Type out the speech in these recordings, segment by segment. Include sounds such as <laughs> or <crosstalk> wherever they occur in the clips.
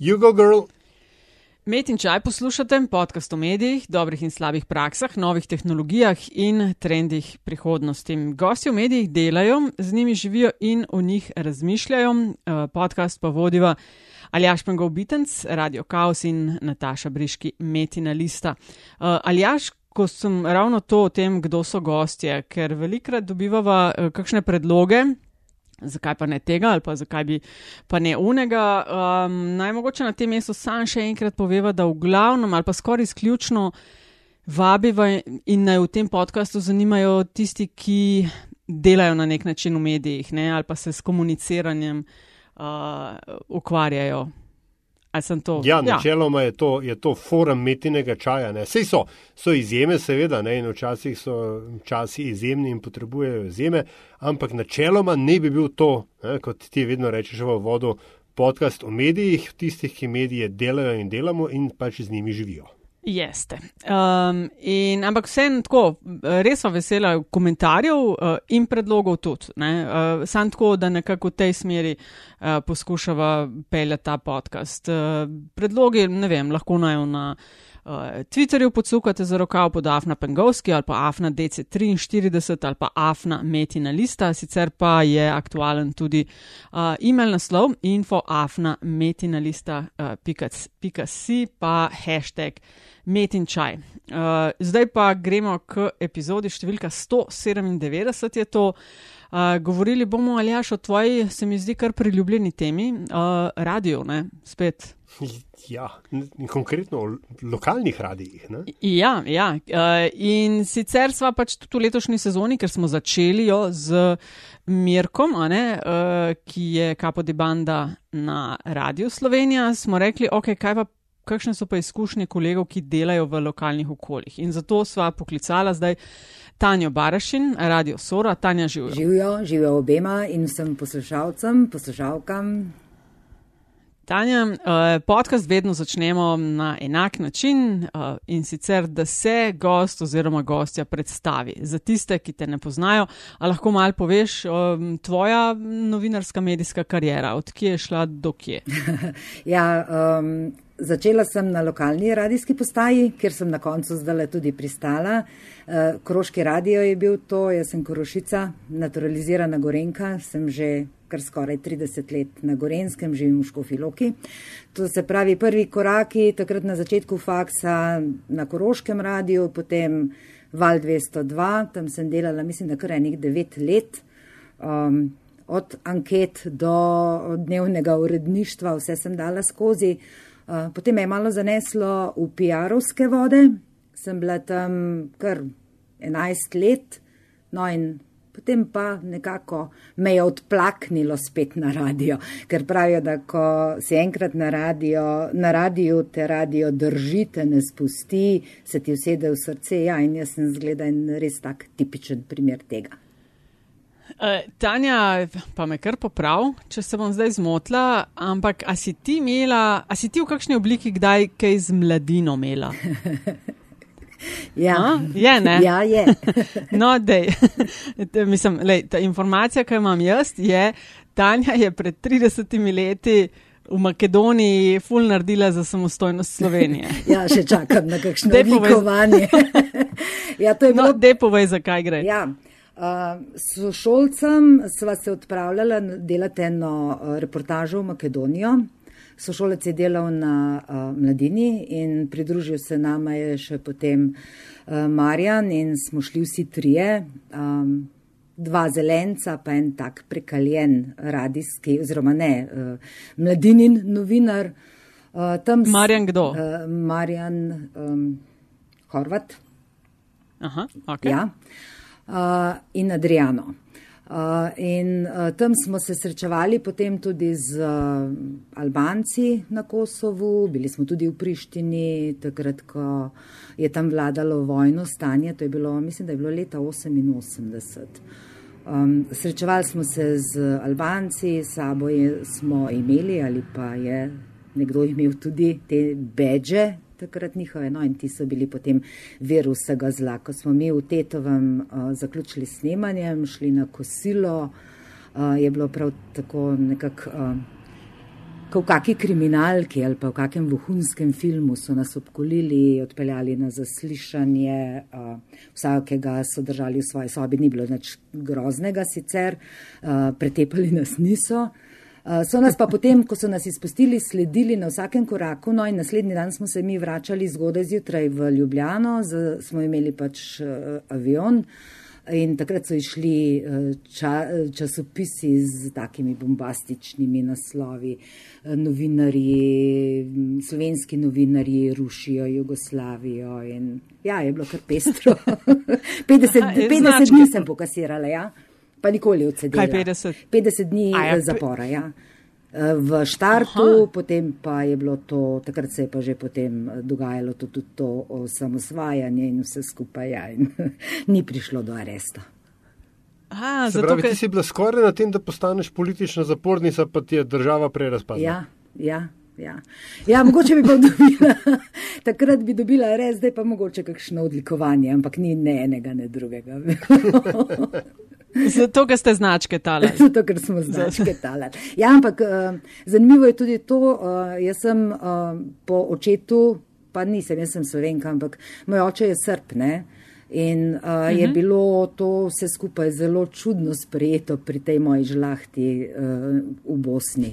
Jugo Girl. Met in čaj poslušate, podcast o medijih, dobrih in slabih praksah, novih tehnologijah in trendih prihodnosti. Gosti v medijih delajo, z njimi živijo in o njih razmišljajo. Eh, podcast pa vodiva Aljaš Pengov Bitenc, Radio Chaos in Nataša Briški, Metina Lista. Eh, Aljaš, ko sem ravno to o tem, kdo so gostje, ker velikrat dobivava eh, kakšne predloge, zakaj pa ne tega ali pa zakaj bi pa ne unega. Um, naj mogoče na tem mestu sam še enkrat poveva, da v glavnem ali pa skoraj izključno vabiva in naj v tem podkastu zanimajo tisti, ki delajo na nek način v medijih ne, ali pa se s komuniciranjem uh, ukvarjajo. To, ja, načeloma ja. je to, je to forum metinega čaja. Sej so, so izjeme, seveda, ne? in včasih so časi izjemni in potrebujejo izjeme, ampak načeloma ne bi bil to, ne? kot ti vedno rečeš v vodu, podcast o medijih, tistih, ki medije delajo in delamo in pač z njimi živijo. Jeste. Um, in, ampak vseeno tako, res sem vesela komentarjev uh, in predlogov tudi. Uh, sam tako, da nekako v tej smeri uh, poskušava peljati ta podcast. Uh, predlogi, ne vem, lahko najo na uh, Twitterju podsukate za rokav pod Afna Pengovski ali pa Afna DC43 ali pa Afna Metina Lista, sicer pa je aktualen tudi uh, e-mail naslov infoafna metina lista uh, si pa hashtag met in čaj. Uh, zdaj pa gremo k epizodi številka 197, je to. Uh, govorili bomo ali jaš o tvoji, se mi zdi, kar priljubljeni temi, uh, radio, ne, spet. Ja, in konkretno o lokalnih radijih. Ne? Ja, ja. Uh, in sicer sva pač tudi v letošnji sezoni, ker smo začeli jo z Mirkom, ne, uh, ki je kapo de banda na Radio Slovenija, smo rekli, ok, kaj pa kakšne so pa izkušnje kolegov, ki delajo v lokalnih okoljih. In zato sva poklicala zdaj Tanjo Barašin, Radio Sora. Tanja živijo. Živijo, živijo obema in vsem poslušalcem, poslušalkam. Tanja, uh, podcast vedno začnemo na enak način uh, in sicer, da se gost oziroma gostja predstavi. Za tiste, ki te ne poznajo, lahko malo poveš, um, tvoja novinarska medijska karijera, odkje je šla do kje? <laughs> ja, um, Začela sem na lokalni radijski postaji, kjer sem na koncu zdaj tudi pristala. Eh, Kroški radio je bil to, jaz sem Korošica, naturalizirana Gorenka, sem že kar skoraj 30 let na Gorenskem, živim v Škofiloki. To se pravi prvi koraki, takrat na začetku faksa na Koroškem radiju, potem Val 202, tam sem delala, mislim, da kar enih 9 let. Um, od anket do dnevnega uredništva, vse sem dala skozi. Eh, potem me je malo zaneslo v PR-ovske vode, sem bila tam kar 11 let, no in potem pa nekako me je odplaknilo spet na radio, ker pravijo, da ko si enkrat na, radio, na radiju, te radio držite, ne spusti, se ti usede v srce. Ja, in jaz sem zgleda en res tak tipičen primer tega. Uh, Tanja, pa me kar poprav, če se bom zdaj zmotila, ampak a si ti imela, a si ti v kakšni obliki kdaj kaj z mladino imela? <laughs> Ja, A? je, ne? Ja, je. <laughs> no, dej. <laughs> Mislim, lej, ta informacija, ki jo imam jaz, je, Tanja je pred 30 leti v Makedoniji ful naredila za samostojnost Slovenije. ja, še čakam na kakšno odlikovanje. ja, to je no, bilo. No, dej povej, zakaj gre. Ja. S šolcem sva se odpravljala delati eno uh, reportažo v Makedonijo. Sošolec je delal na uh, mladini in pridružil se nama je še potem uh, Marjan in smo šli vsi trije, um, dva zelenca pa en tak prekaljen radijski oziroma ne, uh, mladinin novinar. Uh, Marjan kdo? Uh, Marjan um, Horvat. Aha, ok. Ja uh, in Adriano. Uh, in uh, tam smo se srečevali potem tudi z Albanci na Kosovu, bili smo tudi v Prištini, takrat, ko je tam vladalo vojno stanje, to je bilo, mislim, da je bilo leta 88. Um, srečevali smo se z Albanci, sabo je, smo imeli ali pa je nekdo imel tudi te beže, takrat njihove, no in ti so bili potem vir vsega zla. Ko smo mi v Tetovem uh, zaključili snemanjem, šli na kosilo, uh, je bilo prav tako nekako. Uh, ko v kakšni kriminalki ali pa v kakšnem vohunskem filmu so nas obkolili, odpeljali na zaslišanje, vsakega so držali v svoji sobi, ni bilo nič groznega sicer, pretepali nas niso. Uh, so nas pa potem, ko so nas izpustili, sledili na vsakem koraku, no in naslednji dan smo se mi vračali zgodaj zjutraj v Ljubljano, z, smo imeli pač uh, avion. In takrat so išli eh, ča, časopisi z takimi bombastičnimi naslovi. Eh, novinari, slovenski novinari rušijo Jugoslavijo. In, ja, je bilo kar pestro. <laughs> <laughs> 50, 50 dni sem pokasirala, ja? Pa nikoli odsedela. Kaj 50? 50 dni ja, zapora. Ja v štartu, Aha. potem pa je bilo to, takrat se je pa že potem eh, dogajalo to, tudi to osamosvajanje in vse skupaj, ja, in <laughs> ni prišlo do aresta. Aha, zato, pravi, kaj... Ti si bila skoraj na tem, da postaneš politična zapornica, pa ti je država prej razpadla. Ja, ja. Ja. ja, mogoče bi pa <laughs> dobila, takrat bi dobila res, zdaj pa mogoče kakšno odlikovanje, ampak ni ne enega, ne drugega. Zato, ker ste značke tale. <laughs> Zato, ker smo značke tale. Ja, ampak uh, zanimivo je tudi to, uh, jaz sem uh, po očetu, pa nisem, jaz sem slovenka, ampak moj oče je srpne. In uh, uh -huh. je mhm. bilo to vse skupaj zelo čudno sprejeto pri tej moji žlahti uh, v Bosni.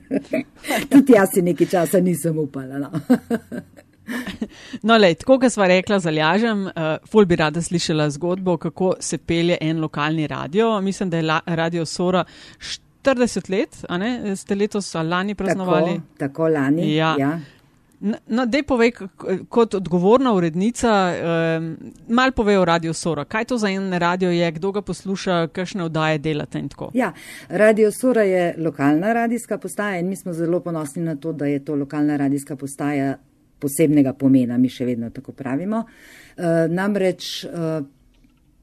<laughs> Tudi jaz si nekaj časa nisem upala. No. <laughs> No, lej, tako kot sva rekla, zalažem, uh, ful bi rada slišala zgodbo, kako se pelje en lokalni radio. Mislim, da je la, radio Sora 40 let, a ne? Ste letos lani praznovali? Tako, tako lani. Ja. ja. No, dej povej, kot odgovorna urednica, um, mal povej o Radio Sora. Kaj to za en radio je, kdo ga posluša, kakšne oddaje delate in tako? Ja, Radio Sora je lokalna radijska postaja in mi smo zelo ponosni na to, da je to lokalna radijska postaja posebnega pomena, mi še vedno tako pravimo. Uh, namreč uh,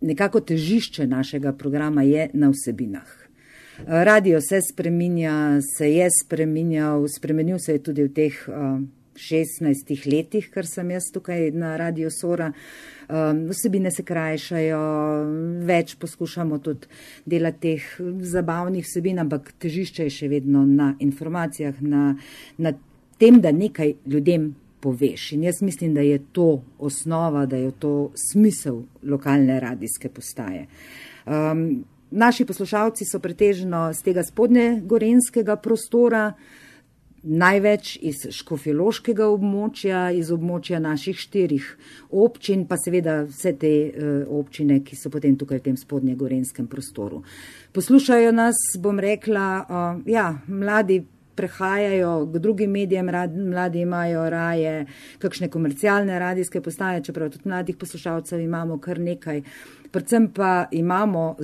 nekako težišče našega programa je na vsebinah. Uh, radio se spreminja, se je spreminjal, spremenil se je tudi v teh uh, 16 letih, kar sem jaz tukaj na Radio Sora. Um, vsebine se krajšajo, več poskušamo tudi delati teh zabavnih vsebin, ampak težišče je še vedno na informacijah, na, na tem, da nekaj ljudem poveš. In jaz mislim, da je to osnova, da je to smisel lokalne radijske postaje. Um, naši poslušalci so pretežno z tega spodnje gorenskega prostora, največ iz škofiloškega območja, iz območja naših štirih občin, pa seveda vse te uh, občine, ki so potem tukaj v tem spodnje gorenskem prostoru. Poslušajo nas, bom rekla, uh, ja, mladi prehajajo k drugim medijem, rad, mladi imajo raje kakšne komercialne radijske postaje, čeprav tudi mladih poslušalcev imamo kar nekaj. Predvsem pa imamo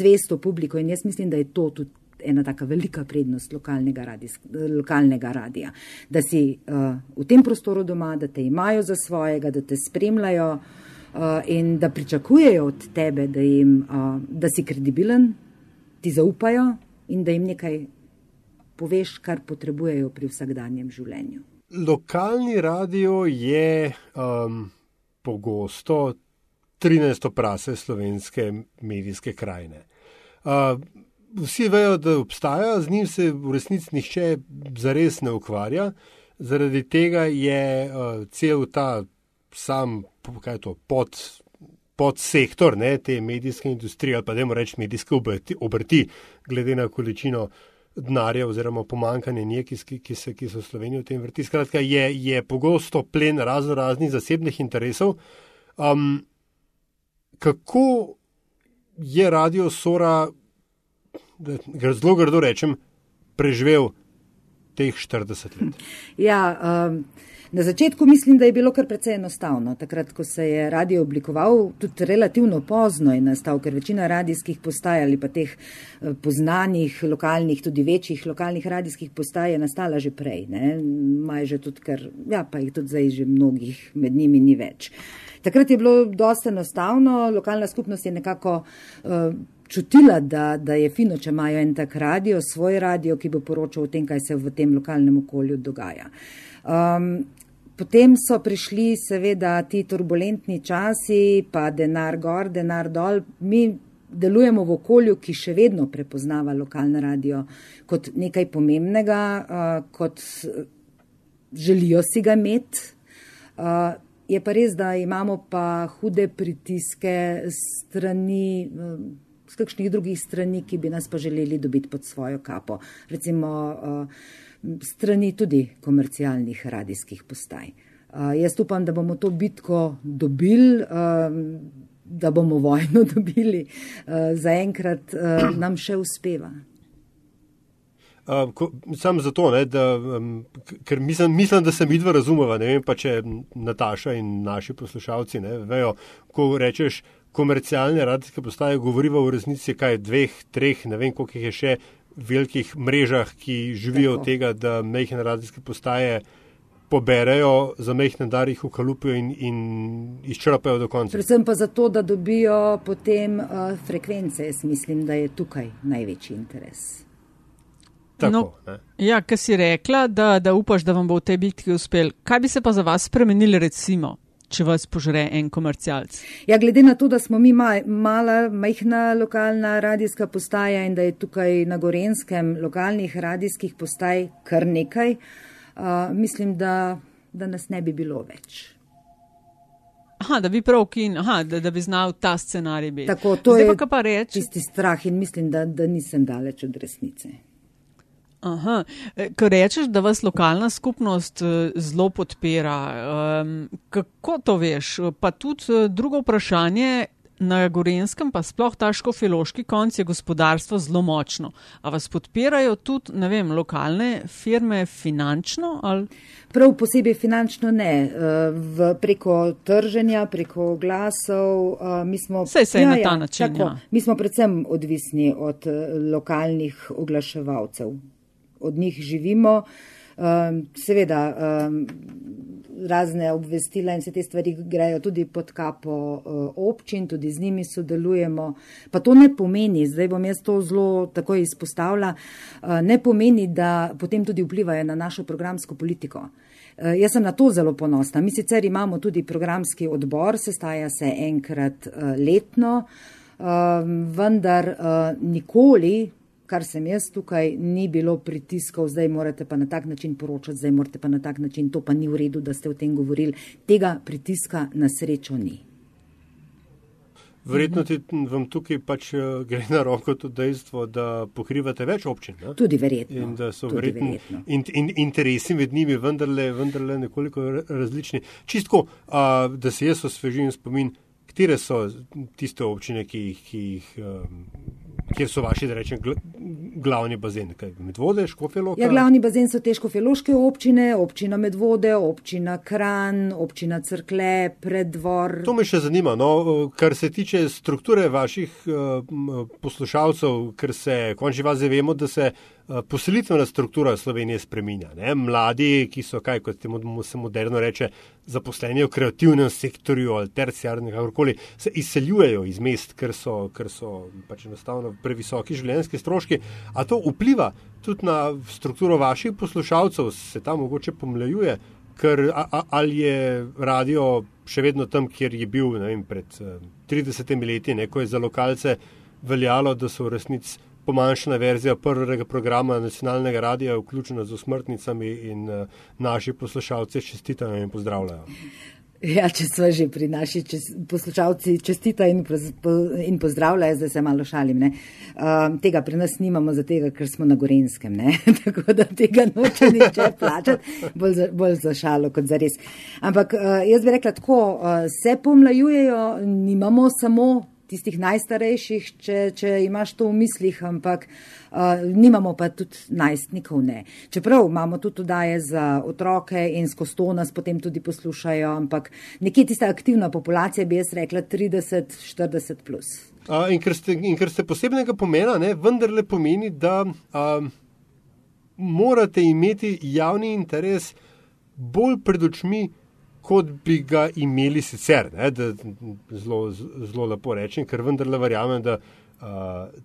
zvesto publiko in jaz mislim, da je to tudi ena taka velika prednost lokalnega, radijsk, lokalnega radija. Da si uh, v tem prostoru doma, da te imajo za svojega, da te spremljajo uh, in da pričakujejo od tebe, da, jim, uh, da si kredibilen, ti zaupajo in da jim nekaj poveš, kar potrebujejo pri vsakdanjem življenju. Lokalni radio je um, pogosto 13. prase slovenske medijske krajine. Uh, vsi vejo, da obstaja, z njim se v resnici nihče zares ne ukvarja. Zaradi tega je uh, cel ta sam, kaj je to, pod, podsektor ne, te medijske industrije, ali pa da moramo reči medijske obrti, obrti, glede na količino denarja oziroma pomankanje nekih, ki, ki, ki so v Sloveniji v tem vrti. Skratka, je, je pogosto plen razno raznih zasebnih interesov. Um, kako je radio Sora, zelo grdo rečem, preživel teh 40 let? Ja, um, Na začetku mislim, da je bilo kar precej enostavno. Takrat, ko se je radio oblikoval, tudi relativno pozno je nastal, ker večina radijskih postaj ali pa teh eh, poznanih lokalnih, tudi večjih lokalnih radijskih postaj je nastala že prej. Maj že tudi, ker ja, pa jih tudi zdaj že mnogih med njimi ni več. Takrat je bilo dosta enostavno, lokalna skupnost je nekako. Uh, Čutila, da, da je fino, če imajo en tak radio, svoj radio, ki bo poročal o tem, kaj se v tem lokalnem okolju dogaja. Um, Potem so prišli seveda ti turbulentni časi, pa denar gor, denar dol. Mi delujemo v okolju, ki še vedno prepoznava lokalno radio kot nekaj pomembnega, uh, kot želijo si ga imeti. Uh, je pa res, da imamo pa hude pritiske strani. Uh, Z kakšnih drugih strani, ki bi nas pa želeli dobiti pod svojo kapo, recimo uh, strani tudi komercialnih radijskih postaj. Uh, jaz upam, da bomo to bitko dobili. Uh, da bomo <laughs> vojno dobili, uh, zaenkrat uh, nam še uspeva. Uh, sam zato, ne, da, um, ker mislim, mislim, da se mi dva razumeva. Ne vem pa, če Nataša in naši poslušalci ne, vejo, ko rečeš komercialne radijske postaje, govoriva v resnici kaj dveh, treh, ne vem, koliko jih je še velikih mrežah, ki živijo Tako. od tega, da mehne radijske postaje poberajo za mehne dar, jih ukalupijo in, in izčrpajo do konca. Predvsem pa zato, da dobijo potem uh, frekvence. Jaz mislim, da je tukaj največji interes. Tako, no, ja, kar si rekla, da, da upaš, da vam bo v tej bitki uspel. Kaj bi se pa za vas spremenili, recimo, če vas požre en komercialc? Ja, glede na to, da smo mi ma, mala, majhna lokalna radijska postaja in da je tukaj na Gorenskem lokalnih radijskih postaj kar nekaj. Uh, mislim, da, da nas ne bi bilo več. Aha, da bi prav kin, aha, da, da bi znal ta scenarij biti. Tako, to Zdaj je pa pa reč. Tisti strah in mislim, da, da nisem daleč od resnice. Aha, e, ko rečeš, da vas lokalna skupnost e, zelo podpira, kako to veš? Pa tudi e, drugo vprašanje, na Gorenskem, pa sploh ta škofiloški konc je gospodarstvo zelo močno. A vas podpirajo tudi, ne vem, lokalne firme finančno? Ali? Prav posebej finančno ne, v, preko trženja, preko glasov. Vse se je ja, na ta ja, način. Tako, ja. Mi smo predvsem odvisni od lokalnih oglaševalcev. Od njih živimo. Seveda, razne obvestila in vse te stvari grejo tudi pod kapo uh, občin, tudi z njimi sodelujemo. Pa to ne pomeni, zdaj bom jaz to zelo tako izpostavila, uh, ne pomeni, da potem tudi vplivajo na našo programsko politiko. Uh, jaz sem na to zelo ponosna. Mi sicer imamo tudi programski odbor, sestaja se enkrat letno, uh, vendar nikoli kar sem jaz tukaj, ni bilo pritiskov, zdaj morate pa na tak način poročati, zdaj morate pa na tak način, to pa ni v redu, da ste o tem govorili. Tega pritiska na srečo ni. Verjetno ti vam tukaj pač eh, gre na roko tudi dejstvo, da pokrivate več občin. Ne? Tudi verjetno. In da so verjetno, verjetno. In, in, interesi med njimi vendarle, vendarle nekoliko različni. Čistko, a, da se jaz osvežim spomin, katere so tiste občine, ki jih, ki jih um, kjer so vaši, da rečem, glavni bazen? Medvode, Škofeloka? Ja, glavni bazen so te Škofeloške občine, občina Medvode, občina Kran, občina Crkle, Predvor. To me še zanima, no, kar se tiče strukture vaših uh, poslušalcev, ker se, končni vaze, vemo, da se poselitvena struktura Slovenije spreminja. Ne? Mladi, ki so, kaj kot se moderno reče, zaposleni v kreativnem sektorju ali terciarnih, kakorkoli, se izseljujejo iz mest, ker so, ker so pač enostavno previsoki življenjski stroški. A to vpliva tudi na strukturo vaših poslušalcev, se tam mogoče pomlajuje, ker a, a, ali je radio še vedno tam, kjer je bil vem, pred 30 eh, leti, neko je za lokalce veljalo, da so v resnici pomanjšana verzija prvega programa nacionalnega radia, vključena z usmrtnicami in uh, naši poslušalci čestitajo in pozdravljajo. Ja, če smo že pri naših čes, poslušalci, čestita in, in pozdravljajo, zdaj se malo šalim. Um, tega pri nas nimamo, zato ker smo na Gorenskem, <laughs> tako da tega noče niče plačati, bolj za, bolj za šalo kot za res. Ampak uh, jaz bi rekla tako, uh, se pomlajujejo, nimamo samo tistih najstarejših, če, če imaš to v mislih, ampak uh, nimamo pa tudi najstnikov. Ne. Čeprav imamo tudi daje za otroke in skozi to nas potem tudi poslušajo, ampak nekje tista aktivna populacija bi jaz rekla 30-40 plus. Uh, in, ker ste, in ker ste posebnega pomena, ne, vendarle pomeni, da uh, morate imeti javni interes bolj pred očmi, kot bi ga imeli sicer. Ne, da, zelo, zelo lepo rečem, ker vendarle verjamem, da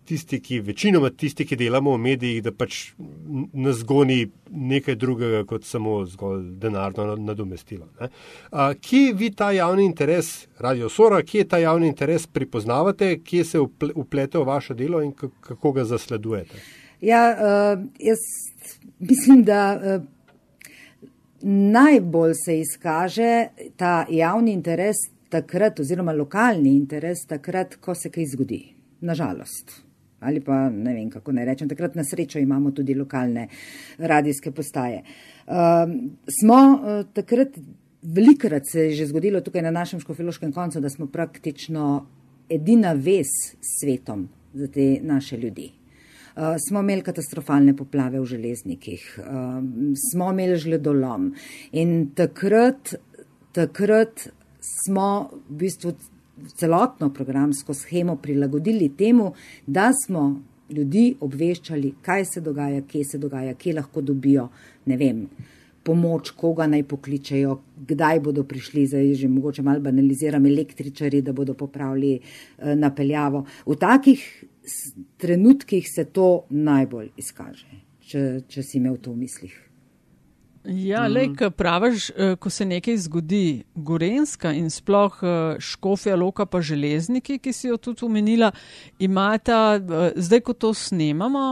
tisti, ki večinoma tisti, ki delamo v medijih, da pač nas goni nekaj drugega kot samo zgolj denarno nadomestilo. Uh, kje vi ta javni interes, Radio Sora, kje ta javni interes prepoznavate, kje se uplete v vaše delo in kako ga zasledujete? Ja, uh, jaz mislim, da uh, najbolj se izkaže ta javni interes takrat, oziroma lokalni interes takrat, ko se kaj zgodi. Nažalost. Ali pa ne vem, kako naj rečem, takrat na srečo imamo tudi lokalne radijske postaje. Uh, smo uh, takrat, velikrat se je že zgodilo tukaj na našem škofiloškem koncu, da smo praktično edina vez s svetom za te naše ljudi. Uh, smo imeli katastrofalne poplave v železnikih, uh, smo imeli žledolom in takrat, takrat smo v bistvu celotno programsko schemo prilagodili temu, da smo ljudi obveščali, kaj se dogaja, kje se dogaja, kje lahko dobijo, ne vem, pomoč, koga naj pokličejo, kdaj bodo prišli, zdaj že mogoče malo banaliziram, električari, da bodo popravili uh, napeljavo. V takih trenutkih se to najbolj izkaže, če, če si imel to v mislih. Ja, mm. lej, praviš, eh, ko se nekaj zgodi, Gorenska in sploh eh, Škofja Loka pa železniki, ki si jo tudi umenila, imata, eh, zdaj ko to snemamo,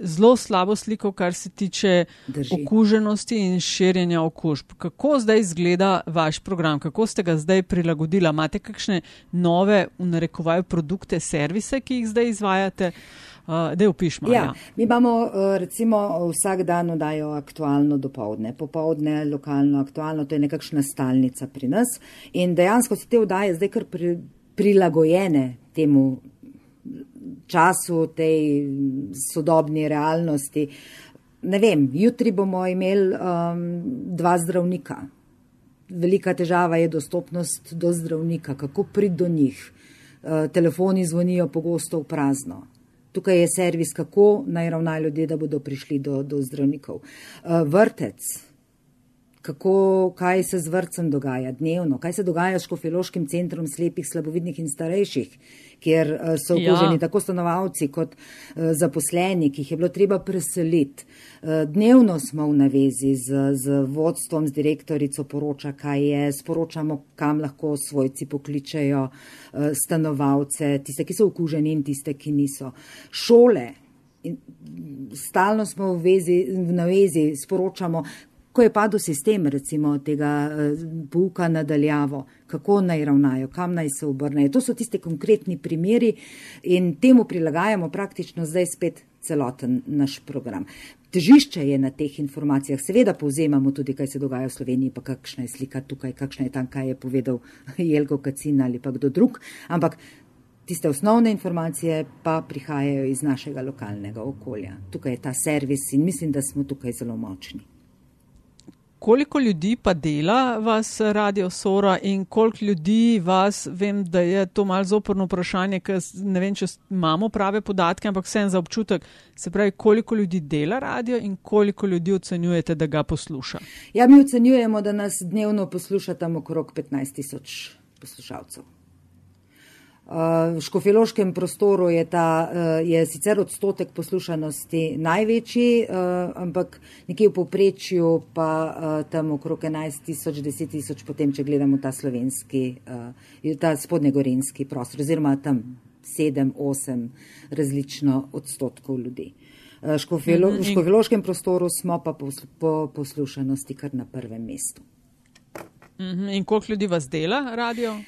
zelo slabo sliko, kar se tiče Drži. okuženosti in širjenja okužb. Kako zdaj izgleda vaš program, kako ste ga zdaj prilagodila? Imate kakšne nove, v narekovaju, produkte, servise, ki jih zdaj izvajate? Uh, da upišemo. Ja, ja. Mi imamo uh, recimo vsak dan oddajo aktualno dopoledne, popoldne lokalno aktualno, to je nekakšna stalnica pri nas in dejansko so te oddaje zdaj kar pri, prilagojene temu času, tej sodobni realnosti. Ne vem, jutri bomo imeli um, dva zdravnika. Velika težava je dostopnost do zdravnika, kako prid do njih. Uh, telefoni zvonijo pogosto v prazno. Tukaj je servis, kako naj ravnajo ljudje, da bodo prišli do, do zdravnikov. Eh, vrtec, kako, kaj se z vrtcem dogaja dnevno, kaj se dogaja s škofiloškim centrom slepih, slabovidnih in starejših, kjer eh, so okuženi ja. tako stanovalci kot eh, zaposleni, ki jih je bilo treba preseliti. Dnevno smo v navezi z, z vodstvom, z direktorico poroča, kaj je, sporočamo, kam lahko svojci pokličejo stanovalce, tiste, ki so okuženi in tiste, ki niso. Šole. In stalno smo v, vezi, v navezi, sporočamo, ko je padel sistem recimo tega eh, pouka nadaljavo, kako naj ravnajo, kam naj se obrnejo. To so tiste konkretni primeri in temu prilagajamo praktično zdaj spet celoten naš program. Težišče je na teh informacijah, seveda povzemamo tudi, kaj se dogaja v Sloveniji, pa kakšna je slika tukaj, kakšna je tam, kaj je povedal <laughs> Jelko Kacin ali pa kdo drug, ampak tiste osnovne informacije pa prihajajo iz našega lokalnega okolja. Tukaj je ta servis in mislim, da smo tukaj zelo močni. Koliko ljudi pa dela vas radio Sora in koliko ljudi vas, vem, da je to malo zoporno vprašanje, ker ne vem, če imamo prave podatke, ampak vsem za občutek, se pravi, koliko ljudi dela radio in koliko ljudi ocenjujete, da ga posluša? Ja, mi ocenjujemo, da nas dnevno posluša tam okrog 15 tisoč poslušalcev. V škofiloškem prostoru je, ta, eh, je sicer odstotek poslušanosti največji, eh, ampak nekje v povprečju pa eh, tam okrog 11 tisoč, 10 tisoč, potem, če gledamo ta slovenski, ta spodnjegorenski prostor, oziroma tam 7-8 različno odstotkov ljudi. Škofilo, v škofiloškem prostoru smo pa po poslušanosti kar na prvem mestu. Mhm, in koliko ljudi vas dela radio?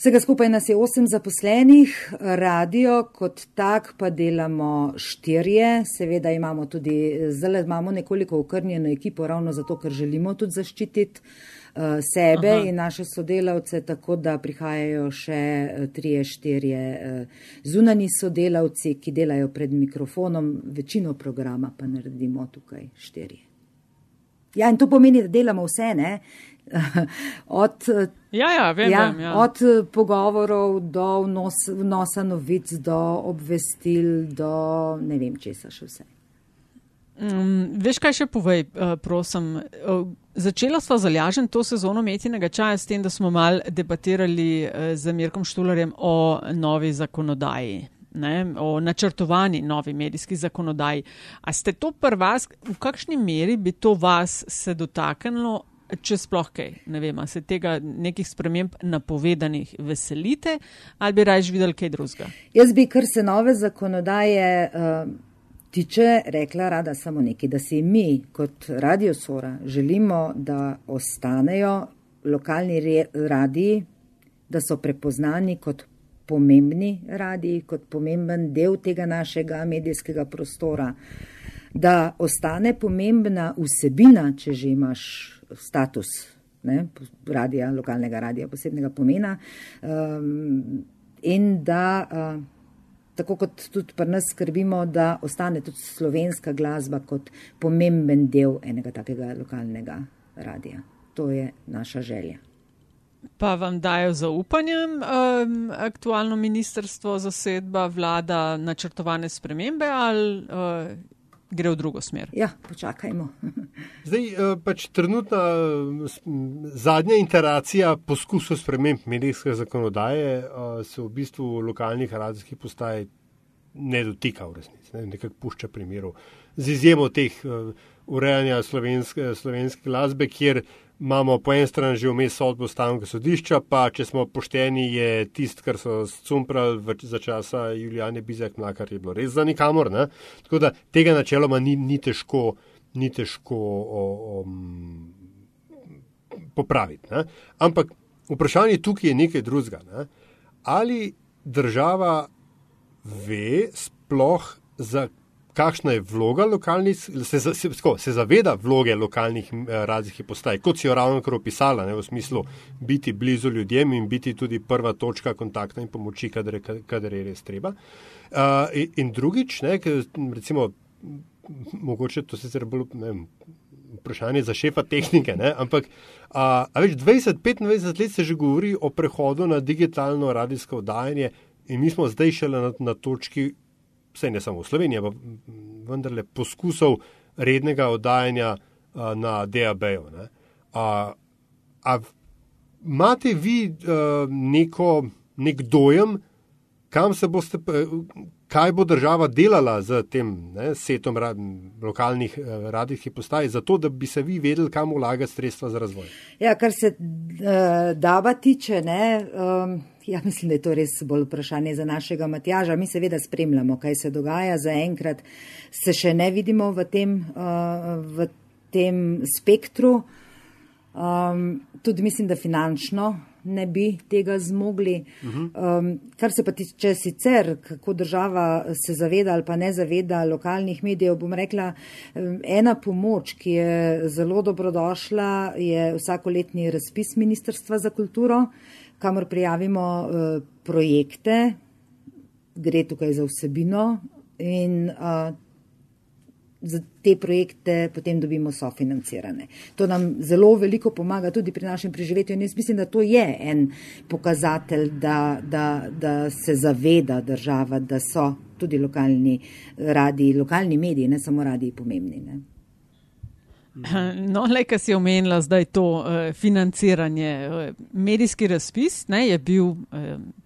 Vsega skupaj nas je osem zaposlenih, radio kot tak pa delamo štirje. Seveda imamo tudi, zdaj imamo nekoliko okrnjeno ekipo, ravno zato, ker želimo tudi zaščititi uh, sebe Aha. in naše sodelavce, tako da prihajajo še uh, trije, štirje uh, zunani sodelavci, ki delajo pred mikrofonom, večino programa pa naredimo tukaj štirje. Ja, in to pomeni, da delamo vse, ne? Od, ja, ja, vem, ja, vem, ja. od pogovorov do vnos, vnosa novic, do obvestil, do ne vem, česa še vse. Um, veš, kaj še povej, uh, prosim. Uh, začela sva zalažen to sezono metinega čaja s tem, da smo mal debatirali uh, z Mirkom Štularjem o novi zakonodaji. ne, o načrtovani novi medijski zakonodaji. A ste to prvas, v kakšni meri bi to vas se dotaknilo, če sploh kaj, ne vem, se tega nekih sprememb napovedanih veselite ali bi raje videli kaj drugega? Jaz bi, kar se nove zakonodaje uh, tiče, rekla rada samo nekaj, da si mi kot Radio Sora želimo, da ostanejo lokalni radiji, da so prepoznani kot pomembni radiji, kot pomemben del tega našega medijskega prostora, da ostane pomembna vsebina, če že imaš status ne, radija, lokalnega radija posebnega pomena um, in da, uh, tako kot tudi pri nas skrbimo, da ostane tudi slovenska glasba kot pomemben del enega takega lokalnega radija. To je naša želja. Pa vam dajo zaupanje um, aktualno ministrstvo za sedba, vlada načrtovane spremembe ali uh, gre v drugo smer. Ja, počakajmo. <laughs> Zdaj, eh, pač trenutna zadnja interacija poskusov sprememb medijske zakonodaje eh, se v bistvu lokalnih radijskih postaj ne dotika v resnici, ne, nekako pušča primerov. Z izjemo teh eh, urejanja slovenske, slovenske glasbe, kjer imamo po eni strani že vmes sodbo stavnega sodišča, pa če smo pošteni, je tist, kar so scumprali za časa Julijane Bizek, kar je bilo res za nikamor. Ne? Tako da tega načeloma ni, ni težko, ni težko o, o, popraviti. Ne? Ampak vprašanje tukaj je nekaj drugega. Ne? Ali država ve sploh za kakšna je vloga lokalnih, se, se, se, se zaveda vloge lokalnih eh, radijskih postaj, kot si jo ravno kar opisala, ne, v smislu biti blizu ljudem in biti tudi prva točka kontakta in pomoči, kadar, kadar je res treba. Uh, in, in drugič, ne, ker, recimo, mogoče to sicer bolj ne, vprašanje za šefa tehnike, ne, ampak a, a več 20-25 let se že govori o prehodu na digitalno radijsko oddajanje in mi smo zdaj šele na, na točki vse ne samo v Sloveniji, ampak vendarle poskusov rednega oddajanja a, na DAB-ju. Imate vi a, neko, nek dojem, kam se boste, kaj bo država delala z tem ne, setom rad, lokalnih radijskih postaj, zato da bi se vi vedeli, kam vlagati sredstva za razvoj? Ja, kar se uh, dava tiče, ne. Um... Ja, mislim, da je to res bolj vprašanje za našega Matjaža. Mi seveda spremljamo, kaj se dogaja. Zaenkrat se še ne vidimo v tem, uh, v tem spektru. Um, tudi mislim, da finančno ne bi tega zmogli. Um, kar se pa tiče sicer, kako država se zaveda ali pa ne zaveda lokalnih medijev, bom rekla, ena pomoč, ki je zelo dobrodošla, je vsakoletni razpis Ministrstva za kulturo kamor prijavimo uh, projekte, gre tukaj za vsebino in uh, za te projekte potem dobimo sofinancirane. To nam zelo veliko pomaga tudi pri našem preživetju in jaz mislim, da to je en pokazatelj, da, da, da se zaveda država, da so tudi lokalni radiji, lokalni mediji, ne samo radiji pomembni. Ne. <laughs> No, le, kar si omenila zdaj to uh, financiranje. Uh, medijski razpis ne, je bil, uh,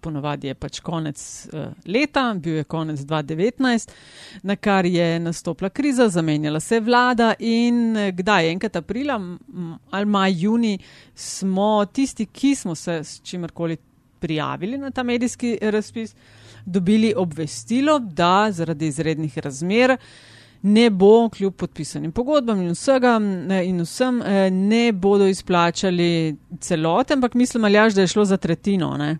ponovadi je pač konec uh, leta, bil je konec 2019, na kar je nastopila kriza, zamenjala se vlada in uh, kdaj, enkrat aprila ali maj, juni, smo tisti, ki smo se s čimerkoli prijavili na ta medijski razpis, dobili obvestilo, da zaradi izrednih razmer ne bo, kljub podpisanim pogodbam in, vsega, in vsem, eh, ne bodo izplačali celote, ampak mislim, aljaž, da je šlo za tretjino. Ne?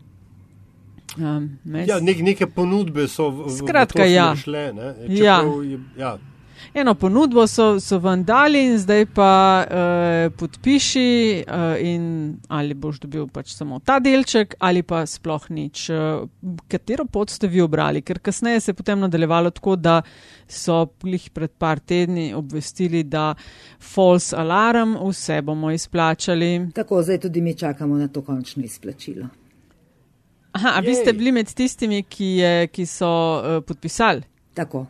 Um, ja, nek, neke ponudbe so v, Skratka, v ja. šle. Ja. Je, ja. Eno ponudbo so, so vam dali in zdaj pa uh, podpiši uh, in ali boš dobil pač samo ta delček ali pa sploh nič. Uh, katero pot ste vi obrali? Ker kasneje se je potem nadaljevalo tako, da so jih pred par tedni obvestili, da false alarm, vse bomo izplačali. Tako, zdaj tudi mi čakamo na to končno izplačilo. Aha, a vi ste bili med tistimi, ki, je, ki so uh, podpisali? Tako.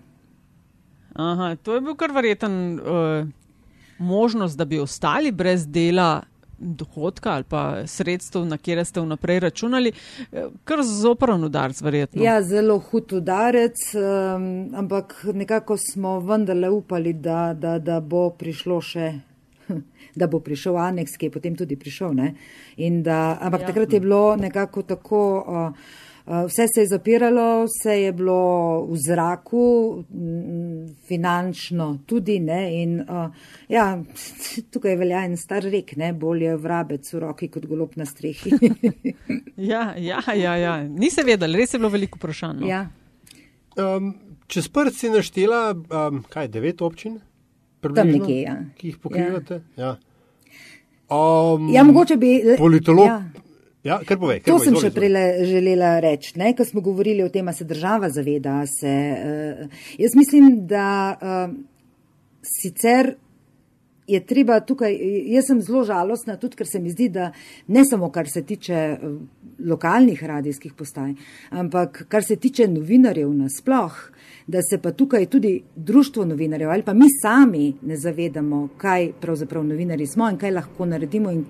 Aha, to je bil kar verjeten uh, možnost, da bi ostali brez dela dohodka ali pa sredstev, na kjer ste vnaprej računali, eh, kar zoprn udarc, verjetno. Ja, zelo hud udarec, um, ampak nekako smo vendarle upali, da, da, da bo prišlo še. <laughs> Da bo prišel aneks, ki je potem tudi prišel. Da, ampak ja. takrat je bilo nekako tako. Uh, vse se je zapiralo, vse je bilo v zraku, finančno tudi. Ne, in, uh, ja, <laughs> tukaj velja en star rek, ne, bolje vrabec v roki kot golob na strehi. <laughs> ja, ja, ja, ja, niste vedeli, res je bilo veliko vprašanj. No. Ja. Um, čez prst si naštela, um, kaj, devet občin? Tam nekje, ja. Ki jih pokrivate? Ja. Ja. Um, ja, mogoče bi. Politolog. Ja. Ja, kar povej, kar to povej, sem še prej želela reči, ne, ko smo govorili o tem, da se država zaveda. Se, uh, jaz mislim, da uh, sicer je treba tukaj, jaz sem zelo žalostna, tudi ker se mi zdi, da ne samo kar se tiče uh, lokalnih radijskih postaj, ampak kar se tiče novinarjev nasploh, da se pa tukaj tudi društvo novinarjev ali pa mi sami ne zavedamo, kaj pravzaprav novinari smo in kaj lahko naredimo in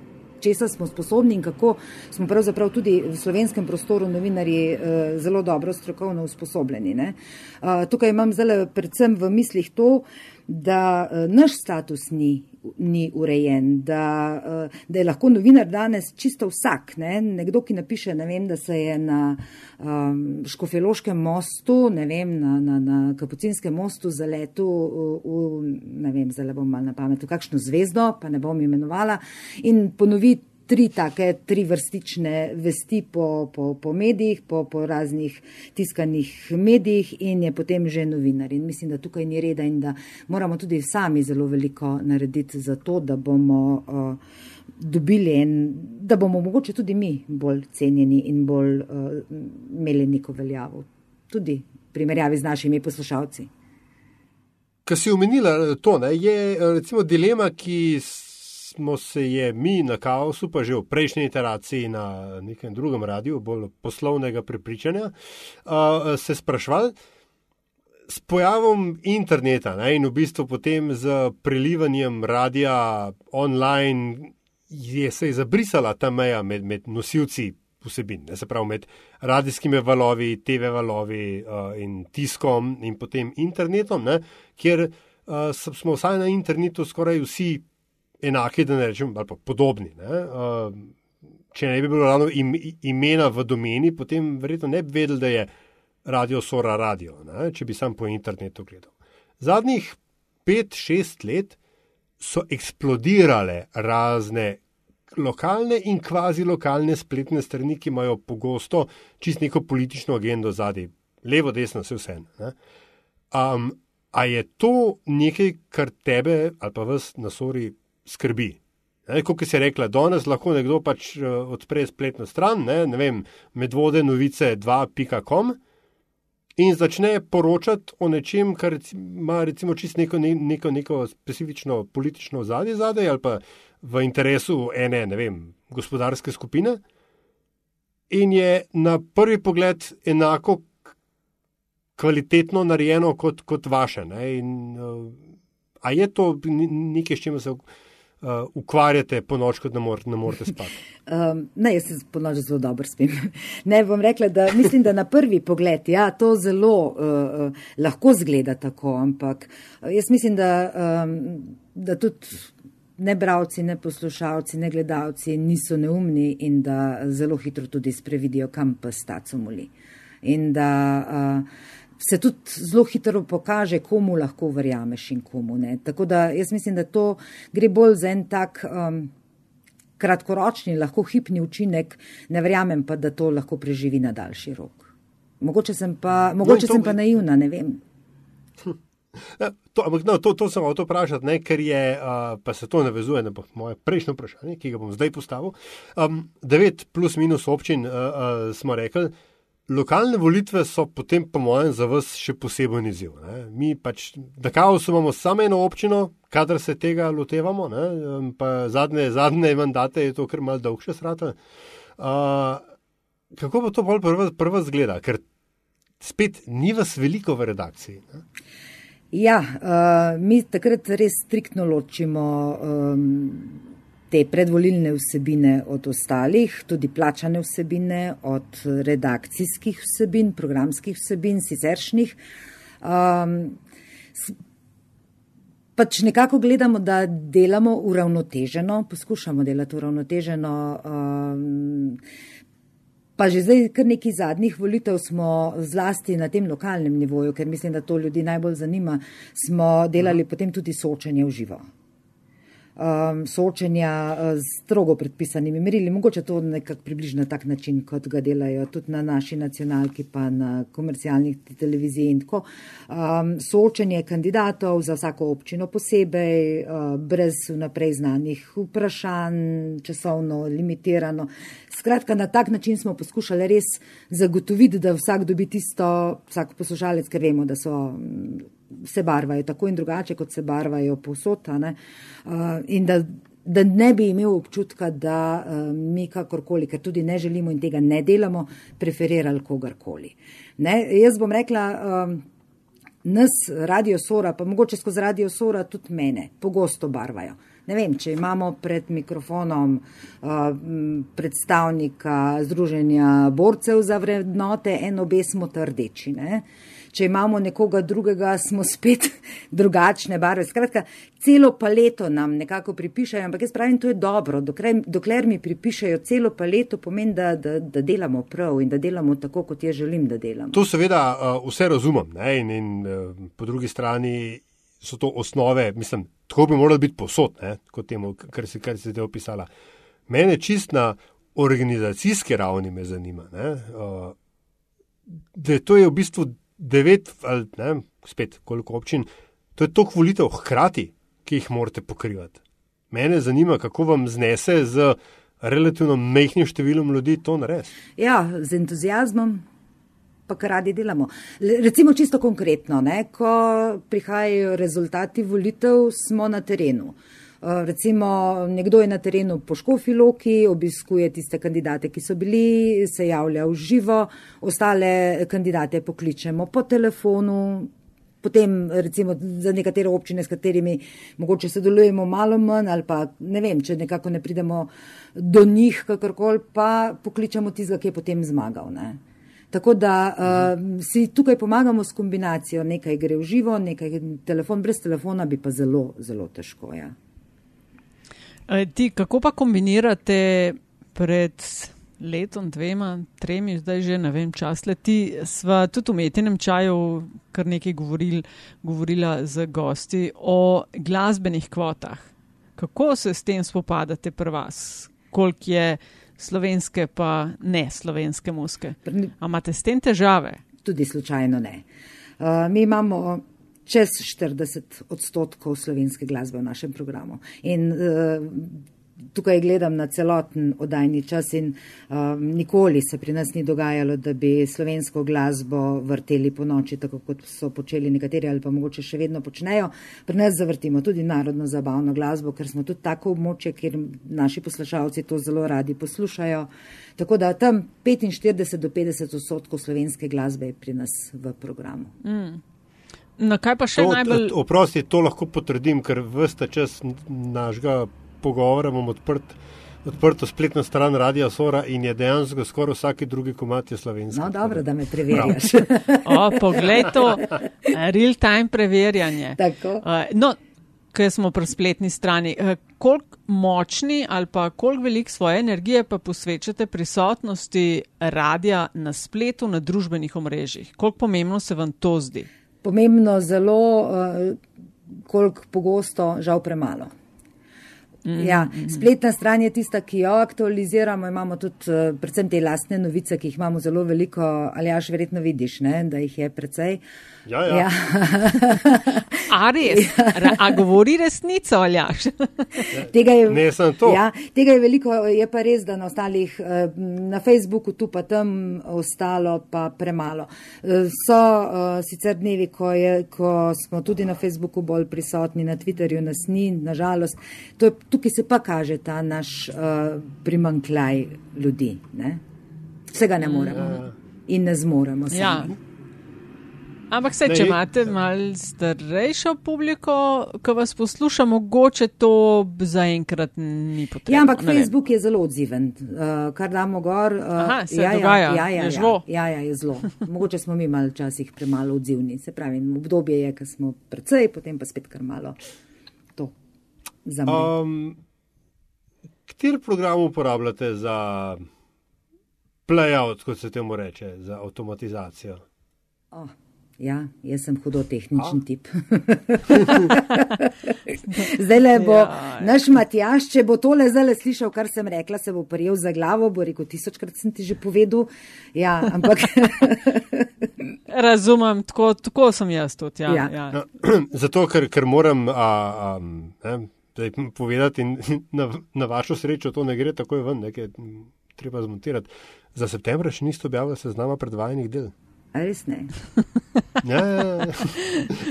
česa smo sposobni in kako smo pravzaprav tudi v slovenskem prostoru novinarji eh, zelo dobro strokovno usposobljeni. Ne. Eh, tukaj imam zdaj predvsem v mislih to, da eh, naš status ni, ni urejen, da, da je lahko novinar danes čisto vsak. Ne. Nekdo, ki napiše, ne vem, da se je na um, Škofeloškem mostu, ne vem, na, na, na Kapucinskem mostu zaletel v, v, ne vem, zdaj bom mal na pamet, v kakšno zvezdo, pa ne bom imenovala, in ponovi tri take, tri vrstične vesti po, po, po medijih, po, po raznih tiskanih medijih in je potem že novinar. In mislim, da tukaj ni reda in da moramo tudi sami zelo veliko narediti za to, da bomo uh, dobili in da bomo mogoče tudi mi bolj cenjeni in bolj uh, imeli neko veljavo. Tudi v primerjavi z našimi poslušalci. Kar si omenila, to ne, je recimo dilema, ki smo se je mi na kaosu, pa že v prejšnji iteraciji na nekem drugem radiju, bolj poslovnega prepričanja, uh, se sprašvali. S pojavom interneta ne, in v bistvu potem z prelivanjem radia online je se je zabrisala ta meja med, med nosilci vsebin, ne, se pravi med radijskimi valovi, TV valovi uh, in tiskom in potem internetom, ne, kjer uh, smo vsaj na internetu skoraj vsi enaki, da ne rečem, ali pa podobni. Ne? Če ne bi bilo ravno imena v domeni, potem verjetno ne bi vedeli, da je radio Sora radio, ne? če bi sam po internetu gledal. Zadnjih pet, šest let so eksplodirale razne lokalne in kvazi lokalne spletne strani, ki imajo pogosto čist neko politično agendo zadaj, levo, desno, vse vse. Um, a je to nekaj, kar tebe ali pa vas na Sori skrbi. Kot si rekla, danes lahko nekdo pač uh, odpre spletno stran, ne, ne vem, medvode novice 2.com in začne poročati o nečem, kar ima recimo čisto neko, neko, neko specifično politično zadje zadaj ali pa v interesu ene, ne vem, gospodarske skupine. In je na prvi pogled enako kvalitetno narejeno kot, kot vaše. In, uh, a je to nekaj, s čimer se uh, ukvarjate po noč, kot ne, mor ne morete spati? <laughs> Um, ne, jaz se po noč zelo dobro spim. <laughs> ne bom rekla, da mislim, da na prvi pogled ja, to zelo uh, lahko zgleda tako, ampak jaz mislim, da, um, da tudi. Ne bravci, ne poslušalci, ne gledalci niso neumni in da zelo hitro tudi sprevidijo, kam pa staco moli. In da uh, se tudi zelo hitro pokaže, komu lahko verjameš in komu ne. Tako da jaz mislim, da to gre bolj za en tak um, kratkoročni, lahko hipni učinek, ne verjamem pa, da to lahko preživi na daljši rok. Mogoče sem pa, no, mogoče no, to, sem pa naivna, ne vem. <laughs> Ja, to, ampak, no, to, to sem hotel vprašati, ne, ker je, uh, pa se to navezuje na moje prejšnje vprašanje, ki ga bom zdaj postavil. Um, devet plus minus občin uh, uh, smo rekli, Lokalne volitve so potem, po mojem, za vas še poseben izziv. Ne? Mi pač na kaosu imamo samo eno občino, kadar se tega lotevamo, zadnje, zadnje mandate je to kar mal dolg še srata. Uh, kako bo to bolj prvo zgleda? Ker spet ni vas veliko v redakciji. Ne? Ja, uh, mi takrat res striktno ločimo. Um, te predvolilne vsebine od ostalih, tudi plačane vsebine, od redakcijskih vsebin, programskih vsebin, siceršnjih. Um, pač nekako gledamo, da delamo uravnoteženo, poskušamo delati uravnoteženo. Um, Pa že zdaj, kar nekaj zadnjih volitev smo zlasti na tem lokalnem nivoju, ker mislim, da to ljudi najbolj zanima, smo delali potem tudi soočanje v živo um, soočenja uh, z strogo predpisanimi merili. Mogoče to nekako približno na tak način, kot ga delajo tudi na naši nacionalki, pa na komercialnih televiziji in tako. Um, soočenje kandidatov za vsako občino posebej, uh, brez vnaprej znanih vprašanj, časovno limitirano. Skratka, na tak način smo poskušali res zagotoviti, da vsak dobi tisto, vsak poslušalec, ker vemo, da so se barvajo tako in drugače, kot se barvajo posota. Uh, in da, da ne bi imel občutka, da uh, mi kakorkoli, ker tudi ne želimo in tega ne delamo, preferirali kogarkoli. Ne? Jaz bom rekla, um, nas radio sora, pa mogoče skozi radio sora tudi mene, pogosto barvajo. Ne vem, če imamo pred mikrofonom uh, predstavnika Združenja borcev za vrednote, en obe smo trdeči. Ne? Če imamo nekoga drugega, smo spet <laughs> drugačne barve. Skratka, celo paleto nam nekako pripišajo, ampak jaz pravim, to je dobro. Dokler, dokler mi pripišajo celo paleto, pomeni, da, da, da delamo prav in da delamo tako, kot jaz želim, da delamo. To seveda uh, vse razumem ne? in, in uh, po drugi strani so to osnove, mislim, tako bi moralo biti posod, ne? kot temu, kar si, zdaj opisala. Mene čist na organizacijski ravni me zanima, uh, da to je v bistvu devet ali ne, spet koliko občin, to je toliko volitev hkrati, ki jih morate pokrivati. Mene zanima, kako vam znese z relativno mehkim številom ljudi to narediti. Ja, z entuzijazmom. Pa kar radi delamo. Recimo čisto konkretno, ne? ko prihajajo rezultati volitev, smo na terenu. Uh, recimo, nekdo je na terenu po Škofiloki, obiskuje tiste kandidate, ki so bili, se javlja v živo, ostale kandidate pokličemo po telefonu. Potem, recimo, za nekatere občine, s katerimi mogoče sodelujemo malo manj, ali pa ne vem, če nekako ne pridemo do njih, kakorkoli, pa pokličemo tistega, ki je potem zmagal. Ne. Tako da uh, si tukaj pomagamo s kombinacijo, nekaj gre v živo, nekaj telefon, brez telefona bi pa zelo, zelo težko. Ja. E, ti, kako pa kombinirate pred letom, dvema, tremi, zdaj že ne vem, čas leti, sva tudi v metenem čaju kar nekaj govoril, govorila z gosti o glasbenih kvotah. Kako se s tem spopadate pri vas? Koliko je slovenske pa ne slovenske muske? A imate s tem težave? Tudi slučajno ne. Uh, mi imamo čez 40 odstotkov slovenske glasbe v našem programu. In uh, tukaj gledam na celoten oddajni čas in uh, nikoli se pri nas ni dogajalo, da bi slovensko glasbo vrteli po noči, tako kot so počeli nekateri ali pa mogoče še vedno počnejo. Pri nas zavrtimo tudi narodno zabavno glasbo, ker smo tudi tako območje, kjer naši poslušalci to zelo radi poslušajo. Tako da tam 45 do 50 odstotkov slovenske glasbe je pri nas v programu. Mm. Na kaj pa še to, najbolj? Oprosti, to lahko potrdim, ker vsta čas našega pogovora imam odprt. Odprto spletno stran Radia Sora in je dejansko skoraj vsaki drugi komat je slovenski. No, dobro, da me preverjaš. <laughs> o, poglej to, real time preverjanje. Tako. Uh, no, ker smo pri spletni strani, uh, koliko močni ali pa koliko velik svoje energije pa posvečate prisotnosti radia na spletu, na družbenih omrežjih? Koliko pomembno se vam to zdi? Pomembno, zelo, uh, koliko pogosto, žal premalo. Mm, ja, mm. spletna stran je tista, ki jo aktualiziramo. Imamo tudi uh, predvsem te lastne novice, ki jih imamo zelo veliko, ali ja, še verjetno vidiš, ne, da jih je precej. Ja, ja. ja. <laughs> a res? Ja. A govori resnico, ali ja? <laughs> tega, ne, ja, tega je veliko, je pa res, da na ostalih, uh, na Facebooku tu pa tam ostalo pa premalo. Uh, so uh, sicer dnevi, ko, je, ko smo tudi na Facebooku bolj prisotni, na Twitterju nas ni, nažalost. To je tukaj se pa kaže ta naš uh, primankljaj ljudi. Ne? Vsega ne moremo ja. in ne zmoremo. Ja. Ampak se, če imate malo starejšo publiko, ki vas posluša, mogoče to zaenkrat ni potrebno. Ja, ampak Facebook je zelo odziven, uh, kar damo gor. Uh, Aha, se ja, dogaja, ja, ja, ja, je žlo. Ja, ja, je zelo. Mogoče smo mi malo včasih premalo odzivni. Se pravi, obdobje je, ko smo precej, potem pa spet kar malo to za me. Um, Kateri program uporabljate za playout, kot se temu reče, za avtomatizacijo? Oh, ja, jaz sem hudo tehničen A? tip. <laughs> zdaj le bo Ja. naš Matjaš, če bo tole zdaj slišal, kar sem rekla, se bo prijel za glavo, bo rekel, tisočkrat sem ti že povedal. Ja, ampak <laughs> Razumem, tako, tako sem jaz tudi. Ja, ja. Ja. No, <clears throat> zato, ker, ker moram a, a, ne, povedati, <laughs> na, na vašo srečo to ne gre takoj ven, nekaj treba zmontirati. Za september še niste objavili seznama predvajanih del. A res ne. <laughs> Ja, ja, ja.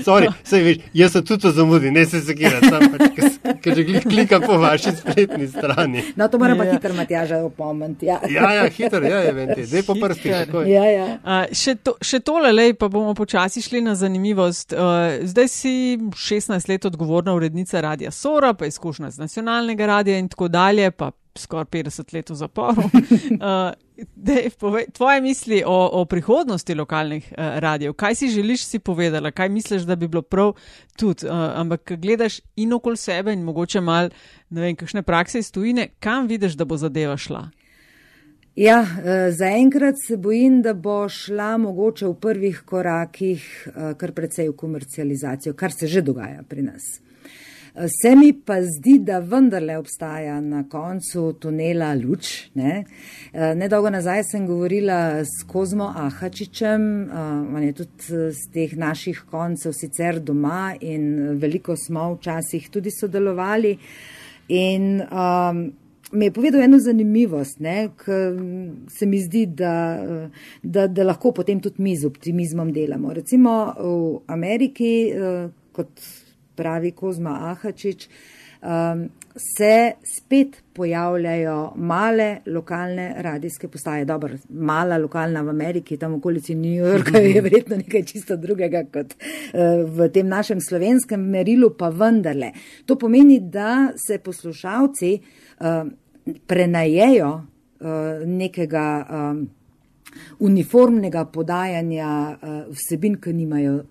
Sorry, sej, veš, jaz sem tudi zamudil, ne se sekirati, sam pač, ker že klikam po vaši spletni strani. No, to moram pa Ja. hitro Matjaža opomniti. Ja. Ja, ja, hiter, ja, je venti, zdaj po prsti. Ja, ja. Uh, še, to, še tole, lej, pa bomo počasi šli na zanimivost. Uh, zdaj si 16 let odgovorna urednica Radia Sora, pa izkušnja z nacionalnega radia in tako dalje, pa skoraj 50 let v zaporu. <laughs> Uh, dej, povej, tvoje misli o, o prihodnosti lokalnih uh, radijev, kaj si želiš si povedala, kaj misliš, da bi bilo prav tudi, uh, ampak gledaš in okoli sebe in mogoče mal, ne vem, kakšne prakse iz tujine, kam vidiš, da bo zadeva šla? Ja, eh, zaenkrat se bojim, da bo šla mogoče v prvih korakih eh, kar precej v komercializacijo, kar se že dogaja pri nas. Eh, Se mi pa zdi, da vendarle obstaja na koncu tunela luč. Ne? Eh, Nedolgo nazaj sem govorila s Kozmo Ahačičem, eh, on je tudi eh, z teh naših koncev sicer doma in veliko smo včasih tudi sodelovali. In um, mi je povedal eno zanimivost, ki se mi zdi, da, da, da lahko potem tudi mi z optimizmom delamo. Recimo v Ameriki, eh, kot pravi Kozma Ahačič, um, se spet pojavljajo male lokalne radijske postaje. Dobro, mala lokalna v Ameriki, tam v okolici New Yorka je <laughs> verjetno nekaj čisto drugega kot uh, v tem našem slovenskem merilu, pa vendarle. To pomeni, da se poslušalci uh, prenajejo uh, nekega um, uniformnega podajanja uh, vsebin, ki nimajo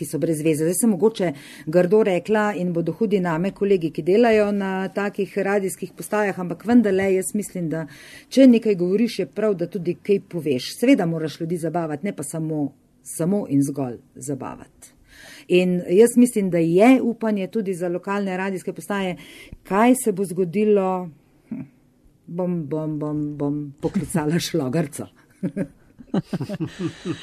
ki so brez veze. Zdaj sem mogoče grdo rekla in bodo hudi name kolegi, ki delajo na takih radijskih postajah, ampak vendarle jaz mislim, da če nekaj govoriš, je prav, da tudi kaj poveš. Seveda moraš ljudi zabavati, ne pa samo, samo in zgolj zabavati. In jaz mislim, da je upanje tudi za lokalne radijske postaje, kaj se bo zgodilo, hm, bom, bom, bom, bom poklicala šlogarco. <laughs>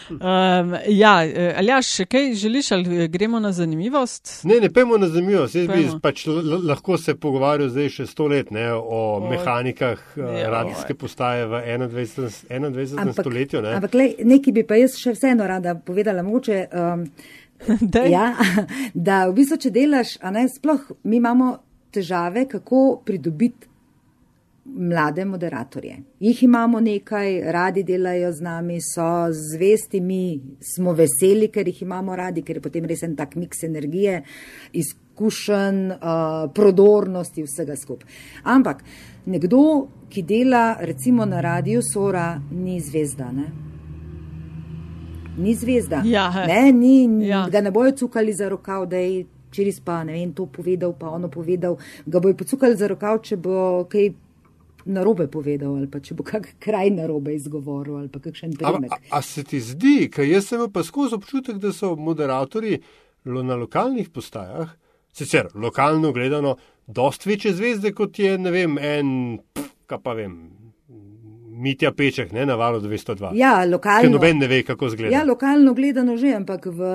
Um, ja, Aljaš, še kaj želiš ali gremo na zanimivost? Ne, ne pojmo na zemljo, jaz bi Pojmo. pač lahko se pogovarjal zdaj še sto let ne, o Oj. mehanikah eh, Joj. radijske postaje v 21. 21. stoletju. Ne. ampak lej, nekaj bi pa jaz še vseeno rada povedala, mogoče. Um, <laughs> Dej. Ja, <laughs> da v bistvu, če delaš, a ne sploh, mi imamo težave, kako pridobiti mlade moderatorje. Jih imamo nekaj, radi delajo z nami, so zvesti, mi smo veseli, ker jih imamo radi, ker je potem res en tak miks energije, izkušenj, uh, prodornosti, vsega skupaj. Ampak nekdo, ki dela recimo na radiju Sora, ni zvezda. Ne? Ni zvezda. Ja. Ne, ni, Ja. Ga ne bojo cukali za rokav, da je čiris pa ne vem, to povedal, pa ono povedal. Ga bojo pocukali za rokav, če bo kaj narobe povedal ali pa če bo kak kraj narobe izgovoril ali pa kakšen A, primek. a, a se ti zdi, ker jaz sem pa skozi občutek, da so moderatorji lo, na lokalnih postajah, sicer lokalno gledano, dost večje zvezde kot je, ne vem, en, kaj pa vem, Mitja Peček, ne na valu 202. Ja, Ker lokalno. noben ne ve, kako zgleda. Ja, lokalno gledano že, ampak v,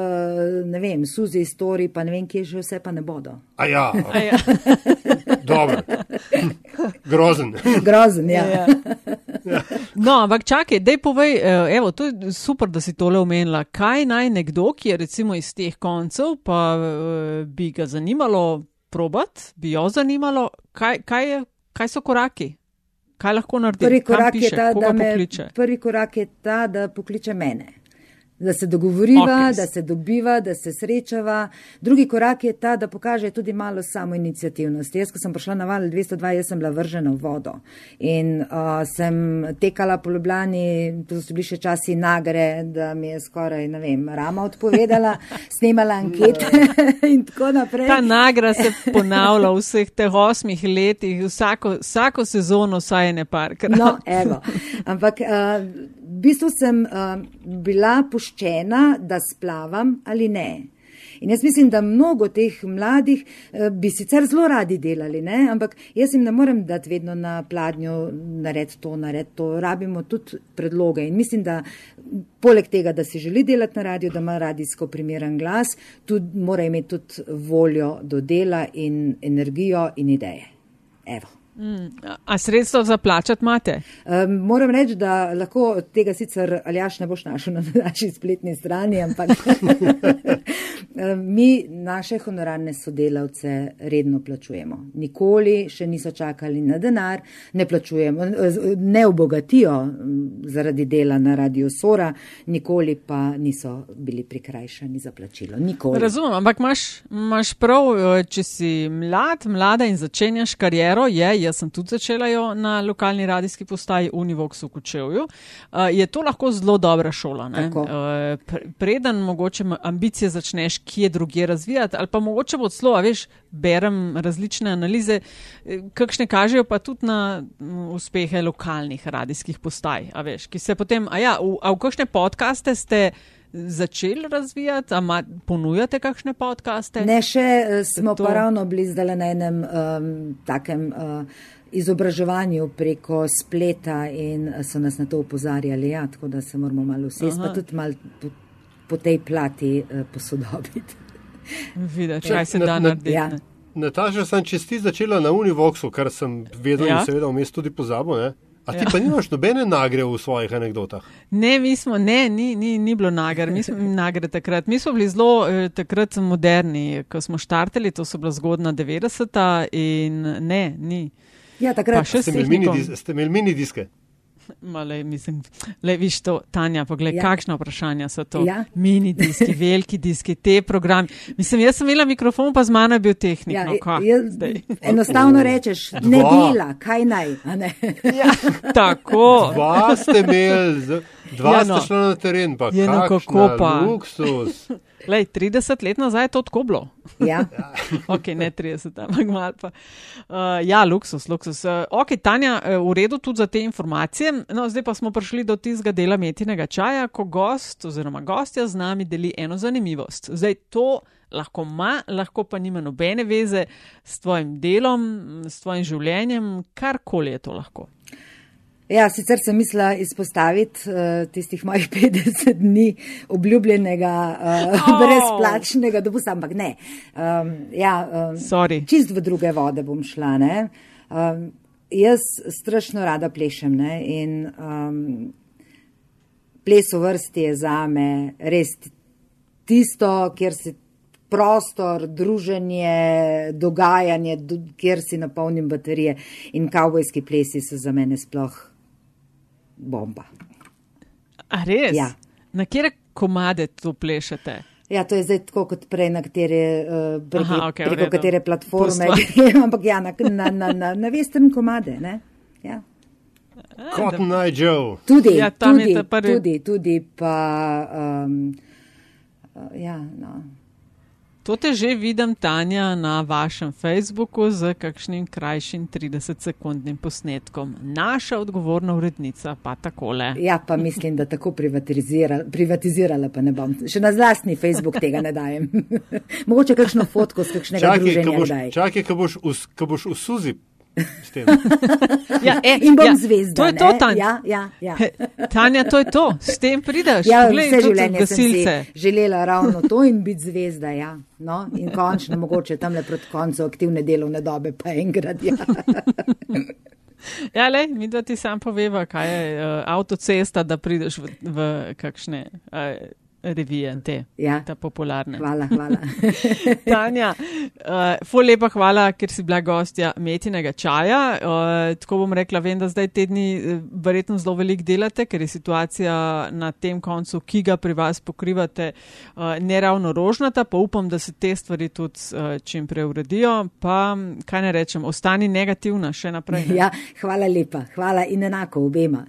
ne vem, Suzi istoriji, pa ne vem, kje še vse pa ne bodo. A ja, A ja. dobro. Grozen. <laughs> Grozen, ja. Ja. No, ampak čakaj, dej povej, eh, evo, to je super, da si tole omenila. Kaj naj nekdo, ki je recimo iz teh koncev, pa eh, bi ga zanimalo probat, bi jo zanimalo, kaj, kaj, je, kaj so koraki? Kaj lahko naredi? Prvi korak, je piše? ta, Koga da me, pokliče? prvi korak je ta, da pokliče mene. Da se dogovoriva, Okay. da se dobiva, da se srečava. Drugi korak je ta, da pokaže tudi malo samo inicijativnost. Jaz, ko sem prišla na val 202, jaz sem bila vržena v vodo in uh, sem tekala po Ljubljani, to so bili še časi nagre, da mi je skoraj, ne vem, rama odpovedala, <laughs> snemala ankete <laughs> in tako naprej. Ta nagra se ponavlja v vseh teh osmih letih, vsako, vsako sezono, saj ne parkrat. No, evo. Ampak uh, v bistvu sem uh, bila puščena, da splavam ali ne. In jaz mislim, da mnogo teh mladih uh, bi sicer zelo radi delali, ne? ampak jaz jim ne morem dati vedno na pladnju, nared to, nared to. Rabimo tudi predloge. In mislim, da poleg tega, da si želi delati na radiju, da ima radijsko primeren glas, tudi mora imeti tudi voljo do dela in energijo in ideje. Evo. A sredstvo za plačati imate? Um, moram reči, da lahko tega sicer Aljaš ne boš našel na naši spletni strani, ampak mi naše honorarne sodelavce redno plačujemo. Nikoli še niso čakali na denar, ne plačujemo, ne obogatijo um, zaradi dela na Radio Sora, nikoli pa niso bili prikrajšani za plačilo. Nikoli. Razumem, ampak imaš, imaš prav, eh, če si mlad, mlada in začenjaš kariero, je, jaz sem tudi začela jo na lokalni radijski postaji Univox v Kučevju, je to lahko zelo dobra šola. preden mogoče ambicije začneš kje drugje razvijati, ali pa mogoče bo celo, a veš, berem različne analize, eh, kakšne kažejo pa tudi na mm, uspehe lokalnih radijskih postaj, a veš, ki se potem, a ja, v, a v kakšne podkaste ste začeli razvijati, a ma, ponujate kakšne podkaste? Ne, še eh, smo To- pa ravno bili zdaj na enem um, takem uh, izobraževanju preko spleta in eh, so nas na to upozarjali, ja, tako da se moramo malo vsesti, pa tudi malo po, tej plati uh, posodobiti. <laughs> Videti, kaj se Na- da na- narediti. Ja. Nataša, sem čez ti začela na Univoxu, kar sem vedel Ja. in seveda vmes tudi pozabil. Ne? A ti Ja. pa nimaš nobene nagre v svojih anegdotah? Ne, mi smo, ne, ni, ni, ni bilo nagar, mi smo <laughs> nagre takrat. Mi smo bili zelo eh, takrat moderni, ko smo štartali, to so bila zgodna 90-ta in ne, ni. Ja, Pa takrat še s Ste imeli mini, dis- mini diske? Male, mislim, le viš to, Tanja, poglej, ja. Kakšna vprašanja so to. Ja. Mini diski, veliki diski, te programi. Mislim, jaz sem imela mikrofon, pa z mano je bil tehnik. ja, no, kva, jaz, enostavno rečeš, ne Dva. dela, kaj naj. a ne. ja, <laughs> tako. Dva ste imeli, dva Ja, no. ste šli na teren, pa kakšna kako pa. luksus. Lej, 30 let nazaj je to tako bilo. Ja. <laughs> ok, ne 30, ampak malo pa. Uh, ja, luksus, luksus. Uh, ok, Tanja, uh, v redu tudi za te informacije. No, zdaj pa smo prišli do tistega dela metinega čaja, ko gost oziroma gostja z nami deli eno zanimivost. Zdaj to lahko ima, lahko pa nima nobene veze s tvojim delom, s tvojim življenjem, karkoli je to lahko. Ja, sicer sem mislila izpostaviti uh, tistih mojih <laughs> 50 dni obljubljenega uh, <laughs> Oh. brezplačnega dopusta, ampak ne. Um, ja, um, Sorry. čist v druge vode bom šla. Ne? Um, jaz strašno rada plešem ne? in um, ples v vrsti je za me res tisto, kjer si prostor, druženje, dogajanje, do, kjer si napolnim baterije in kavbojski plesi so za mene sploh bomba. A res? Ja. Na kere komade to plešete? Ja, to je zdaj tako kot prej, na katere, uh, preko, Aha, okay, preko katere platforme, <laughs> ampak ja, na, na, na, na, na western komade. Ne? Ja. Cotton Eye Joe. Tudi, Ja, tudi, prvi- tudi, tudi pa. Um, ja, no. To te že vidim, Tanja, na vašem Facebooku z kakšnim krajšim 30-sekundnim posnetkom. Naša odgovorna urednica pa takole. ja, pa mislim, da tako privatizirala, privatizirala pa ne bom. Še na zlastni Facebook tega ne dajem. <laughs> Mogoče kakšno fotko z kakšnega Čakaj, druženja boš, daj. čakaj, ko boš, v, ko boš v suzi. <laughs> Ja, e, In bom ja, zvezda. To je to, ne? Tanja. Ja, ja, ja. Tanja, to je to. S tem prideš. Ja, Poglej, vse tudi življenje sem gasilce. si želela ravno to in biti zvezda. Ja. No, in končno, mogoče tam le proti koncu aktivne delovne dobe, pa enkrat. Ja. <laughs> Ja, le, mi da ti sam poveva, kaj je uh, avtocesta, da prideš v, v kakšne uh, revije, te, ja. ta popularne. Hvala, hvala. <laughs> Tanja, uh, ful lepa hvala, ker si bila gostja metinega čaja. Uh, tako bom rekla, vem, da zdaj tedni verjetno zelo veliko delate, ker je situacija na tem koncu, ki ga pri vas pokrivate, uh, neravno rožnata, pa upam, da se te stvari tudi uh, čim prej uredijo. Pa kaj ne rečem, ostani negativna še naprej. Ne? Ja, hvala lepa, hvala in enako obema.